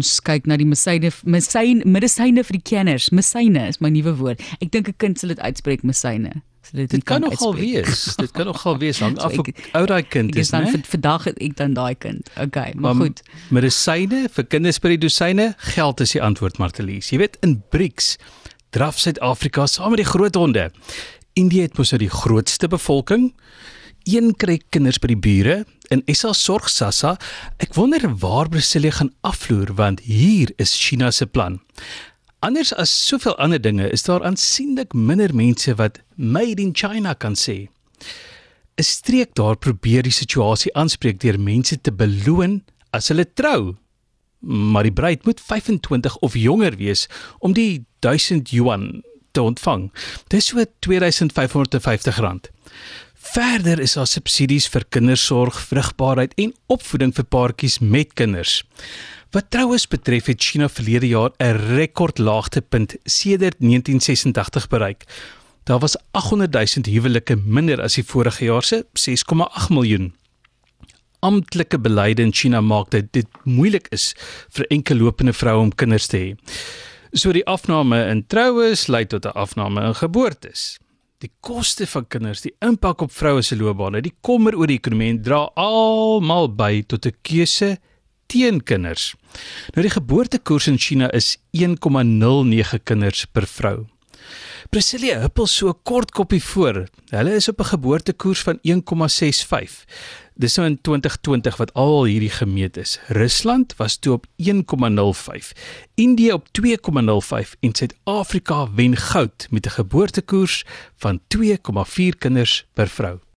ons kyk na die medisyne medisyne medisyne vir die kenners. Medisyne is my nuwe woord. Ek dink 'n kind sal dit uitspreek medisyne. So dit, dit kan nogal wees. dit kan nogal wees hang so af hoe oud daai kind is, né? Vir vandag het ek dan daai kind. Okay, maar, maar goed. Medisyne vir kinders by die dosyne, geld is die antwoord Martelies. Jy weet in BRICS draf Suid-Afrika saam met die groot honde. Indië het mos nou die grootste bevolking. Een kry kinders by die bure en SA sorg Sassa. Ek wonder waar Brasilia gaan afloer want hier is China se plan. Anders as soveel ander dinge is daar aansienlik minder mense wat made in China kan sê. 'n Streek daar probeer die situasie aanspreek deur mense te beloon as hulle trou. Maar die bruid moet 25 of jonger wees om die 1000 yuan te ontvang. Dis so R2550. Verder is daar subsidies vir kindersorg, vrugbaarheid en opvoeding vir paartjies met kinders. Wat troues betref het China verlede jaar 'n rekordlaagtepunt sedert 1986 bereik. Daar was 800 000 huwelike minder as die vorige jaar se 6,8 miljoen. Amptelike beleide in China maak dit dit moeilik is vir enkel lopende vroue om kinders te hê. So die afname in troues lei tot 'n afname in geboortes. Die koste van kinders, die impak op vroue se loopbane, die kommer oor die ekonomie dra almal by tot 'n keuse teen kinders. Nou die geboortekoers in China is 1,09 kinders per vrou. Brasilia huppel so kort koppie voor. Hulle is op 'n geboortekoers van 1,65. Dis nou in 2020 wat al hierdie gemeet is. Rusland was toe op 1,05. Indië op 2,05 en Suid-Afrika wen goud met 'n geboortekoers van 2,4 kinders per vrou.